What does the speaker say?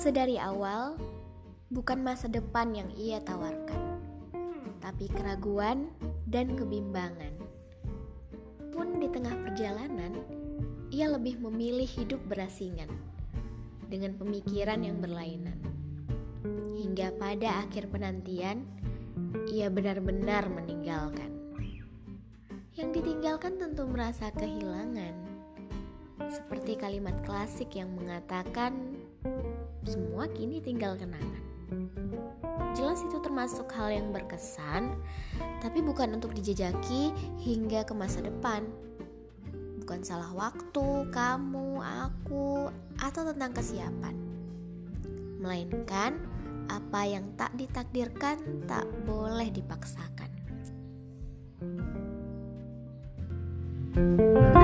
Sedari awal, bukan masa depan yang ia tawarkan, tapi keraguan dan kebimbangan. Pun di tengah perjalanan, ia lebih memilih hidup berasingan dengan pemikiran yang berlainan. Hingga pada akhir penantian, ia benar-benar meninggalkan. Yang ditinggalkan tentu merasa kehilangan. Seperti kalimat klasik yang mengatakan, semua kini tinggal kenangan. Jelas itu termasuk hal yang berkesan, tapi bukan untuk dijejaki hingga ke masa depan. Bukan salah waktu, kamu, aku, atau tentang kesiapan. Melainkan apa yang tak ditakdirkan tak boleh dipaksakan. thank you